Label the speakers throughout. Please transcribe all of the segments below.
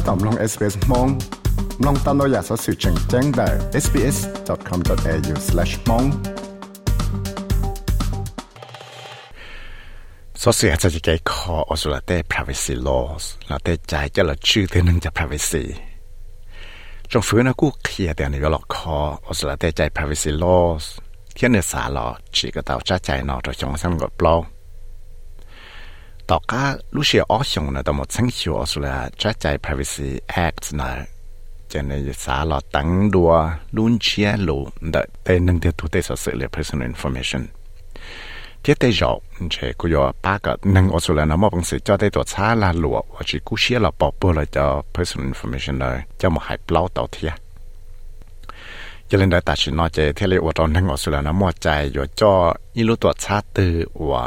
Speaker 1: ถ้าตอมลง SBS มองลองตามเราอยากสอสื่อแจ้งแจ้งได้ sbs.com.au/mong สอสื่อจะจะเกี่ยวขออสุรเต้ privacy laws แล้วเต้ใจจะละชื่อเต้นึงจะ privacy จงฟื้นนะกูเคลียร์แต่ในเวลาคออสุรเต้ใจ privacy laws เที่ยนเนื้อสาหลอจีก็เต่าจ้าใจนอตัวจงสังกดปลอ ต่อก้าลูเชียออชงนะต่อหมดสังชิวอสุรจ้าใจ privacy act นะจะในสาหลอตั้งดัวลุนเชียลูเดเต้นึงเดียวทุเตสสื่อเลย personal information ที่เตจอกเชกุยอป้าก็นึงอสุรนะมอบังสือจะได้ตัวช้าลาหลัวว่าจีกูเชียเราปอบเปเลยจะ personal information เลยจะมาหายเปล่าต่อเทียจะเล่นได้ตัดสินนอเจที่เรียกว่าตอนนึงอสุรนะมอใจอยู่จออีรู้ตัวช้าตือว่า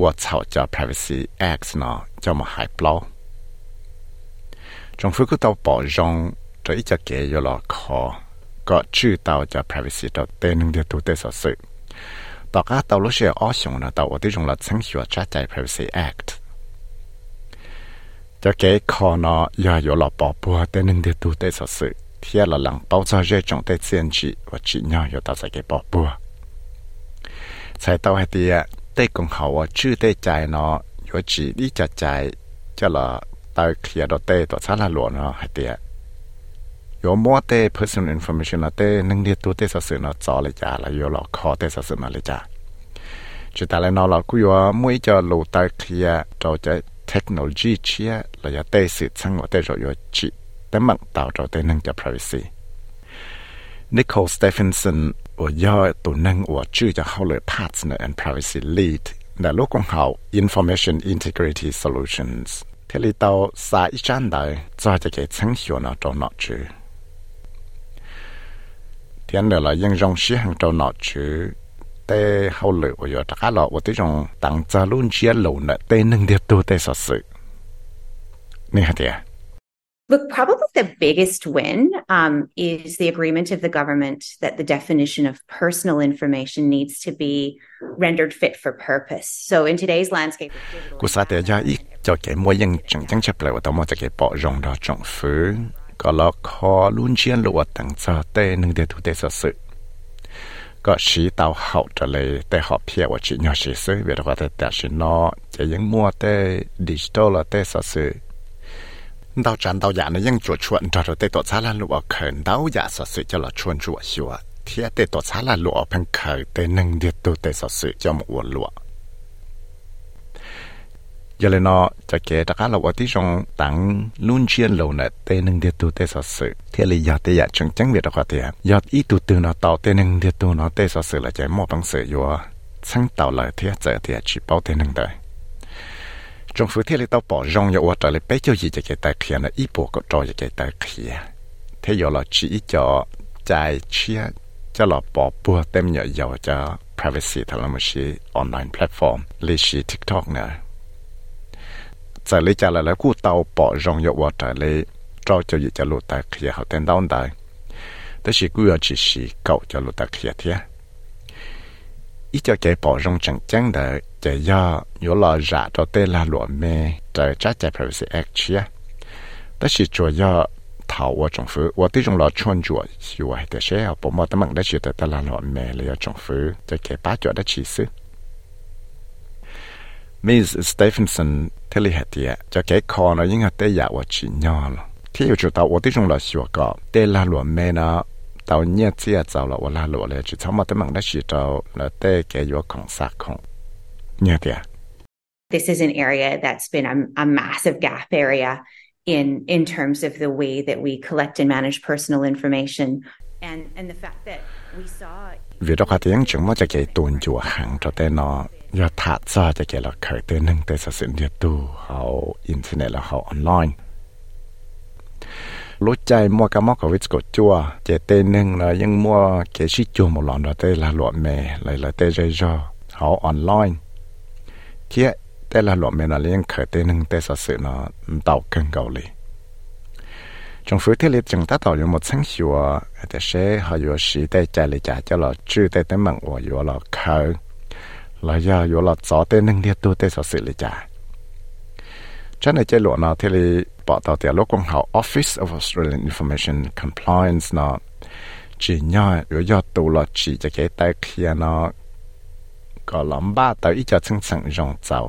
Speaker 1: ว่าเขาจะ privacy act เนาะจะมาหายเปล่าจงฝึกตัวปอจงจะอีจะเกยอยู่หรอคอก็ชื่อตัวจะ privacy ตัวเต้นึงเดียวตัวเต้สสื่อ ต่อก็ตัวรู้เชื่ออ้อชงนะตัวว่าที่จงเราสังหัวจัดใจ Privacy Act จะเก๋คอนอย่าอยู่หลอปอปัวแต่หนึ่งเดียวตัวได้สสื่อเทียละหลังเป้าจะเรื่องจงได้เสียนจีว่าจีเนาะอยู่ตัวใส่เก๋ปอปัวใช้ตัวให้ดี ได้กงเขาว่าชื่อได้ใจเนาะยู่จีดีจัดใจจะละตาเคลียดเต้ตัวซาลาหลวเนาะห้เตียยมัวเต personal information เต้นึ่งเดียตัวเต้สื่อเนอจอเลยจ้าแล้วยหลอกคอเต้สื่อเนอเลยจ้าจุดแต่ละนอหลอกกูยอม่ยจะลูตาเคลียเราจะเทคโนโลยีเชียเลยจะเต้สื่บสังว่าเต้รายอจิแต่มันต่อเราเต้นึ่งจะ privacy Nicole Stephenson ở do tổ năng ở chữ cho họ lợi partner and privacy lead là lúc con họ information integrity solutions. Thế lý tao xa ý chán đời cho cho cái chẳng hiểu nó trong nọ chữ thiên nữa là dân dòng sĩ hàng trong nọ chữ tê hậu lợi ở do trả lọ ở tí trong tặng cho luôn chia lầu nợ tê nâng điệp tu tê sở sự. Nè hả thế
Speaker 2: Look, probably the biggest win um, is the agreement of the government that the definition of personal information needs to be rendered fit for purpose. So in today's landscape, của
Speaker 1: rong là đau chán đau giả nó ยัง chuột chuột cho rồi tê tổ xá là lụa khẩn đau giả sợ sự cho là chuồn chuột xua thế tê tổ xá là lụa phân khởi, tê nâng điệt tu tê cho một uổng lụa. Giờ nó cho kể tất cả là ở tí tặng luôn chuyên lâu nè tê nâng điệt tu tê sợ sự. Thế là giờ tê giả chẳng chẳng biết được có thể giờ nó tàu tê nâng điệt nó tê sợ sự là chạy một bằng sự vô sáng tạo lại thế giờ thì bảo tê nâng trong số thế là tao bỏ rong vào trở lại bé cho gì cho cái tài kia là ít bộ có trò cho cái tài kia thế giờ là chỉ cho chạy chia cho là bỏ bùa tem nhỏ dầu cho privacy thằng là một cái online platform lấy cái tiktok nữa giờ lấy trả lời là cú tao bỏ rong vào trở lại cho cho gì cho lụt tài kia họ tên đau đời đó chỉ cú chỉ chỉ cậu cho lụt tài kia thế ý cho cái bỏ rong chẳng chẳng đời จะย่อยู่หล่อจะตัวเตลาหลวมเมจะจ้าใจ privacy act เชียแต่สิจัวย่อถาวรจงฟื้นว่าที่จงรอชวนจัวอยู่ให้แต่เชียผมว่าตั้งมั่งได้ชีแต่ตลาดหลวมเมเลยจงฟื้นจะเก็บป้าจัวได้ชีซื้อ Miss Stephenson ที่ลิเหตียจะเก็บคอเนาะยิ่งหัดได้ยาวชิญอลที่อยู่จุดตาว่าที่จงรอชัวก็เตลาหลวมเมเนาะ tàu nhẹ chia tàu là là lộ lệ chỉ sau mà tới mạng đã chỉ tàu là tê cái vô khổng sạc khổng Yeah.
Speaker 2: This is an area that's been a, a massive gap area in in terms of the way that we collect and manage personal information. And and the fact that we saw vì đó tiếng chúng mới chạy tuần chùa hàng cho tên nó. Giờ
Speaker 1: thả ra cho chạy là khởi tên nâng tên sự điện tử hậu internet là hậu online. Lúc chạy mua cá móc ở của chùa chạy tên nâng là những mua cái sĩ chùa một lần đó tên là lụa mè lại là tên rơi rò hậu online kia แต่ละหลอมเมนาเลี้ยงเขยเตนึงแต่สะสือนอเต่าเกิงเกาหลีจงฟื้นที่เล็บจังตาเต่าอยู่หมดสังชัวแต่เช่หาอยู่สีแต่ใจเลยจ่าจะหล่อชื่อแต่แต่มังอัวอยู่หล่อเขยหล่อยาอยู่หล่อจอเตนึงเดียตัวแต่สะสือเลยจ่าฉันในใจหลวงนอที่เลยปอต่อเตียลูกกองเขา Office of Australian Information Compliance นอจีน่าอยู่ยอดตัวหล่อจีจะเกยแต่เคลียนอ ก็หลอมบ้าแต่อีจะซึ่งสังรองเจ้า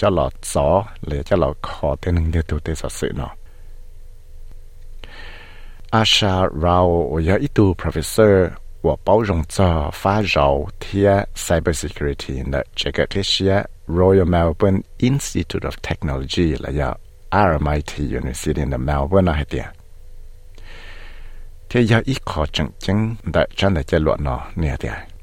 Speaker 1: จะหลอดซอหรือจะหลอดคอเตนึงเดียวตัวเตสสื่อเนาะอาชาเราอย่าอีตู professor ว่าเป้ารองจอฟ้าเราเทีย cyber security นะจะเกิดที่เชีย Royal Melbourne Institute of Technology และยา RMIT University ใน Melbourne นะเฮียเทียอีขอจังจังแต่ฉันจะหลวดเนาะเนี่ยเทีย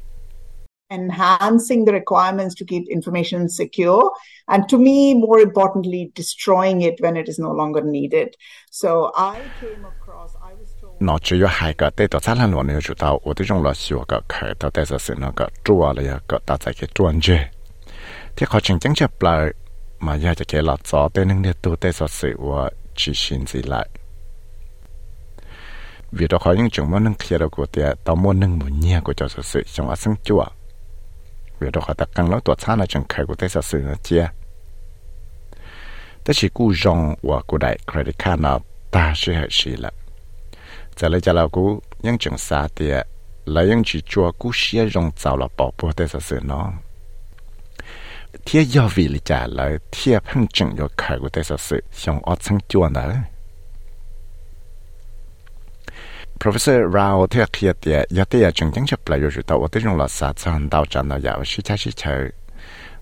Speaker 3: enhancing the requirements to keep information secure and to me more importantly destroying it when it is no longer needed. So i came across i was told
Speaker 1: 那只有海个带到咱们罗呢，就到我的用了学个开到带着是那个做了一个大在给转着，这好像真正不来，嘛也就给老早的那个都带着是我执行起来。vì đó khó những chúng món nâng kia đó của tiệt tao muốn nâng muốn nhia của cho sự sự trong ác sinh chùa vì đó họ ta căng lối tuột xa là chẳng khai của tế xa sự nó chia tế chỉ cú rong và cú đại credit card nào ta sẽ hệ sĩ là giờ lấy trả lời cú nhưng chẳng xa thì là nhưng chỉ cho cú xia rong chào là bỏ bùa tế xa sự nó thiệt do vì lý trả lời thiệt hăng chẳng do khai của tế xa sự xong ở chẳng chua nữa professor rao thia khia tia ya tia chung chang chap la yo ju ta wa te jong la sa cha han dao chan na ya shi cha shi cha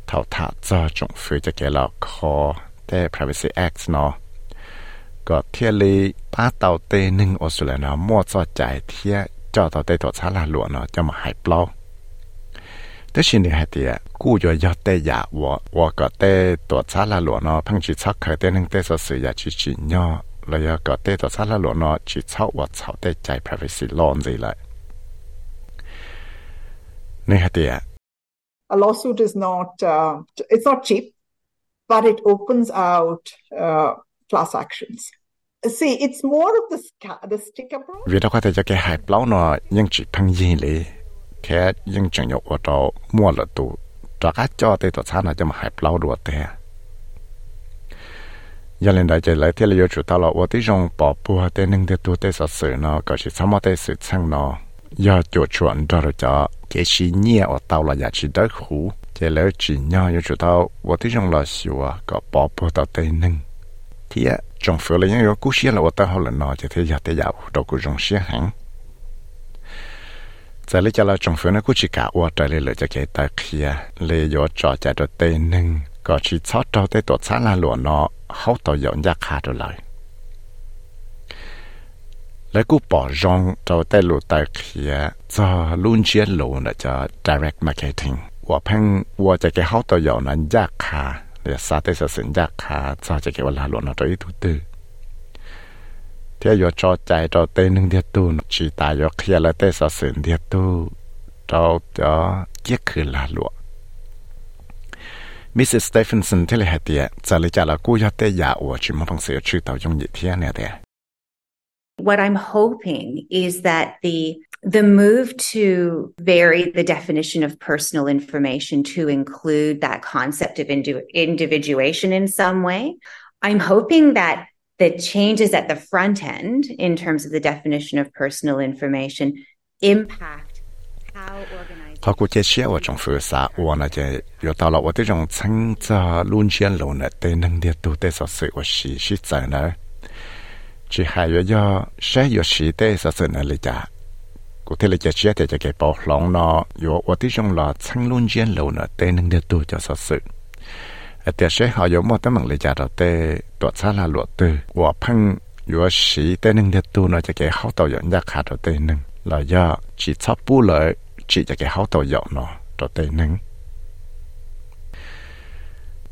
Speaker 1: thao tha cha chung phu cha ke la kho te privacy act nó. có thiên lý ba tàu tê nâng ô sù là nó mua cho chạy thiên cho tàu tê tổ xá là lụa nó cho mà hải plau tức xin được hai tia cú cho do tê giả wo wo có tê tổ xá là lụa nó phăng chỉ sắc khởi tê nâng tê sở sự giả chỉ chỉ nhau เราอยกกอเตต่อซาละหลวนอชีเช่าว่าเช่าเตใจ privacy ลอนสิเลยนี่ฮะเดีย
Speaker 3: A lawsuit is not uh, it's not cheap, but it opens out uh, class actions. See, it's more of the the stick approach.
Speaker 1: วิธีการที่จะแก้ไขเปล่าเนาะยังจีทั้งยีเลยแค่ยังจังยกว่าเรามั่วละตัวจากจอเตต่อซาละจะมาหายเปล่าดัวแต่ giờ lên đại chạy lại thế là yêu chủ tao là ở tí bỏ bùa tên nâng để tu tế sát sự nó, có chỉ sao tế sự nó. Giờ chủ chuẩn đó rồi cho cái gì nhẹ ở tao là giá chỉ đỡ khủ. Chạy lại chỉ nhau yêu chủ tao ở tí là xíu à có bỏ bùa tao tên nâng. Thì á, trong phố là những cú xia là ta họ là nó chỉ thế giờ thế giàu đâu có trong xia hẳn. Giờ lấy cho là trong phố nó cú chỉ cả ở trời lấy lợi cho cái ta kia lấy vô trò chạy được tên nâng. ก็ชีชอบเราได้ตัวชาลาหลวนเนาะเขาต่อยอนยากขาดเลยแล้วกูปอจองเราได้หลุดต่เขียจะลุ้นเชียนหลูนะจะ direct marketing ว่าเพ่งว่าจะเกเขาต่อยอนนั้นยากขาเดี๋ยวซาเตสสินยากขาจะจะเกี่ยวลาหลวนเราจะอีทุตือเที่ยวจอใจเราเต้นหนึ่งเดียตูนชีตายอเคียร์และเต้สสินเดียตูเราจะเกี่ยคือลาหลวง
Speaker 2: What I'm hoping is that the the move to vary the definition of personal information to include that concept of indi- individuation in some way, I'm hoping that the changes at the front end in terms of the definition of personal information impact how organizations เขากูจะเชื่อว่าจงฝืนสาว่านะจะ
Speaker 1: 有到了我这种称着论线路呢，对能力都得说是我是是真的，只还有要谁有时得说是能力家。cụ thể là chỉ chia thì cái bảo lòng nó yo ở tí trong là sang luôn chiến lâu nó tên nâng được tu cho sự sự ở tiệt sẽ họ có một tấm bằng lý giải đó tê tuột xa là luật từ và phăng yo sĩ tên nâng được tu nó cho cái hậu tàu dẫn ra khá đó tên nâng là do chỉ sắp bù lợi chỉ cho cái hậu tàu dẫn nó, cho tên nắng.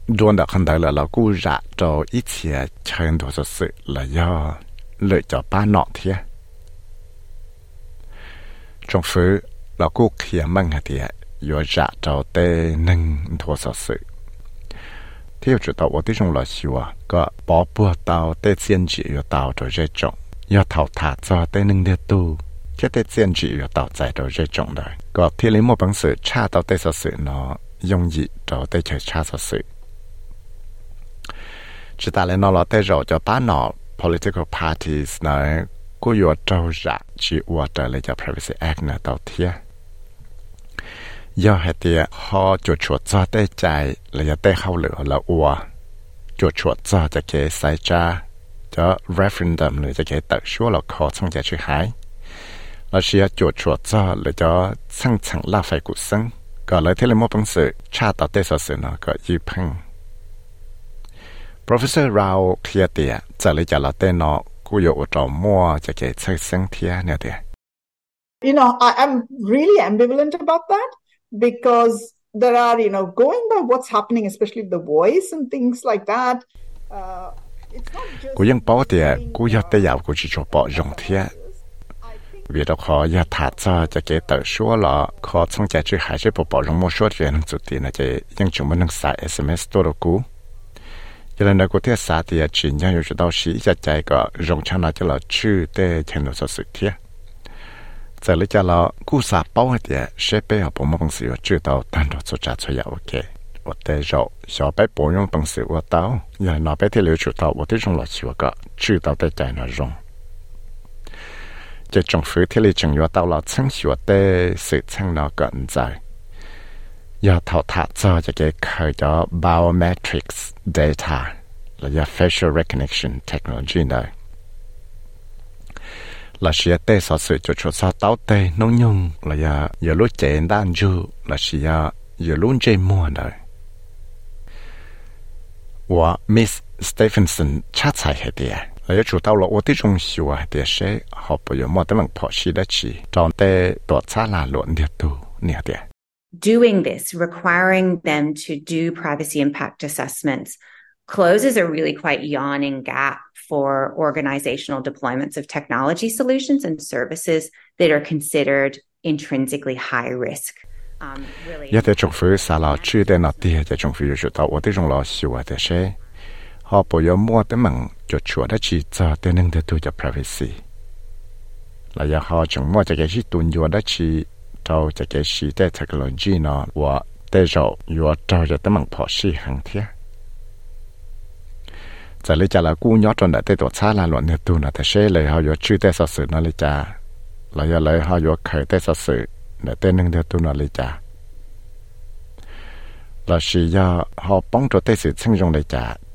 Speaker 1: Đuôn đã khăn đại là lão cú rạ cho ít chia chân đồ sự sự là do lợi cho ba nọ thiệt trong phứ lão cú kia măng hạt thế yo rạ cho tê nâng đồ sở sự. Theo chủ tàu ở trong là xíu à có bỏ bùa tàu tê xiên chỉ yo tàu cho dễ trọng yo thảo thả cho tê nâng đê tu cái tê xiên chỉ yo tàu chạy rồi dễ trọng đời có thiên lý một bằng sự cha tàu tê sở sự, nó dùng gì trao tê chơi cha sở sự. Chỉ ta lên nó là tới rồi cho ba nó political parties nó cô yêu trâu dạ chỉ ua trở lại cho privacy act nó đầu tiên do hệ tiệt họ chuột chuột cho tới chạy là cho tới hậu lửa là ua chuột chuột cho cho cái sai cha cho referendum là cho cái tự số là khó trong cái chữ hải là chỉ chuột chuột cho là cho sang chẳng là phải cuộc sống có lại thế là một bằng sự cha tạo tới sự nó có dư phăng Professor Rao kia tiệt giờ lại cho là tên nó cú yêu trò mua cho cái xây sinh thiệt nè tiệt
Speaker 3: You know, I am really ambivalent about that because there are, you know, going by what's happening, especially with the voice and things like that. Uh, it's not just. cú yên bảo tiệt cú yêu tới giàu
Speaker 1: cú chỉ cho bỏ dùng thiệt vì đó khó
Speaker 3: ya thả cho cho cái tờ số là khó
Speaker 1: 为了可也太早，就给都说了，可从家去还是不包容我说的能做的 suốt lọ 上 SMS 多了股。原 ku. Cái lần này của 再个融洽 xã thì a chín 在里家 dù cho tao sĩ gia chài có 也 OK 我得让小白 rộ, xò 我到 bồi nhong tông xì qua táo. จะจงฟื้นที่เลยจงยัวเตาเราช่างชัวเต้สืบช่างนอก่อนใจยาเท่าทัดจอจะเกิดเคยจอ biometrics data และยา facial recognition technology เนอะ là xia tê sở sự cho cho sa tao tê nông nhung là ya ya lúc chén đan ju là xia ya lúc chơi mua đời và Miss Stephenson chắc sai hết 也主到了我的中学啊，的是好不有么的能跑西的去，长得多差啦乱的都那的。
Speaker 2: Doing this, requiring them to do privacy impact assessments, closes a really quite yawning gap for organizational deployments of technology solutions and services that are considered intrinsically high risk. Um, really, 也在政府啥老去的那地，在
Speaker 1: 政府有主到我的中老学啊 ฮอปยมัวแต่มังจดชัวได้ชีจาแต่หนึ่งเดตัวจะ privacy ระยะฮอจงมัวจะแก่ชีตุนยัวได้ชีเจ้าจะแก่ชีแต่เทคโนโลยีเนาะว่าแต่เจาายัวเจ้าจะแต่มังพอชีหังเทียจะเลยจะลากู้ยอดจนได้ตัวชาลาหลวนเนตัวนะแต่เชเลยเขายัวชื่อแต่สัสื่อนาฬิกาเราอย่าเลยเขายัวเคยแต่สัสื่อเนเตหนึ่งเดตัวนาฬิกาเราชียาเขาป้องตัวแต่สื่อซึ่งยงเลยจ่า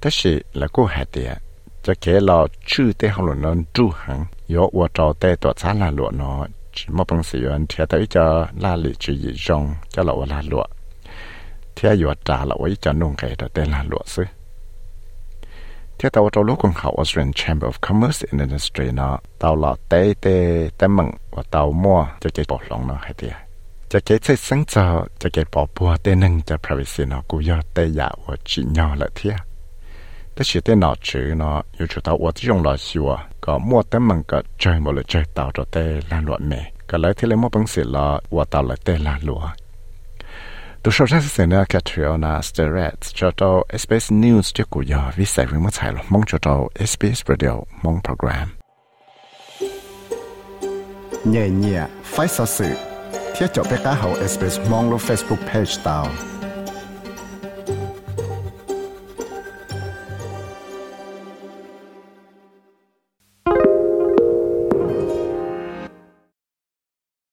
Speaker 1: thế là cô hạt tiền cho kể là chữ tế học luận nó tru hẳn. Yếu và trò tế là luận nó. Chỉ một bằng sử dụng thì tới cho là lý chữ gì rong, cho là là luận thì yếu trả là với cho nông cái đó tên là luận sư thì tao cho lúc con học Australian Chamber of Commerce and Industry nó. Tao là tế tế tế mừng và tao mua cho cái bỏ lòng nó hay tiền cho sáng cho bùa nâng แต่เสียแต่หนอจือเนาะอยู่จุดเอาวัดที่ยงหล่อชัวก็มั่วแต่มันก็ใจหมดเลยใจต่อจอแต่ลานหลวดเมก็เลยที่เลยมั่วปังเสียละวัดต่อเลยแต่ลานหลวตัวชาวเทศเนาแคทริโอนาสเตเรตจุดเอา SBS News ที่กูยอวิสัยวิมัติใช่หรอมองจุดเอา SBS Radio มองโปรแกรมเนี่ยเนี่ยไฟสื่อเที่ยวจบไปก้าเฮา SBS มองลง Facebook Page ตาว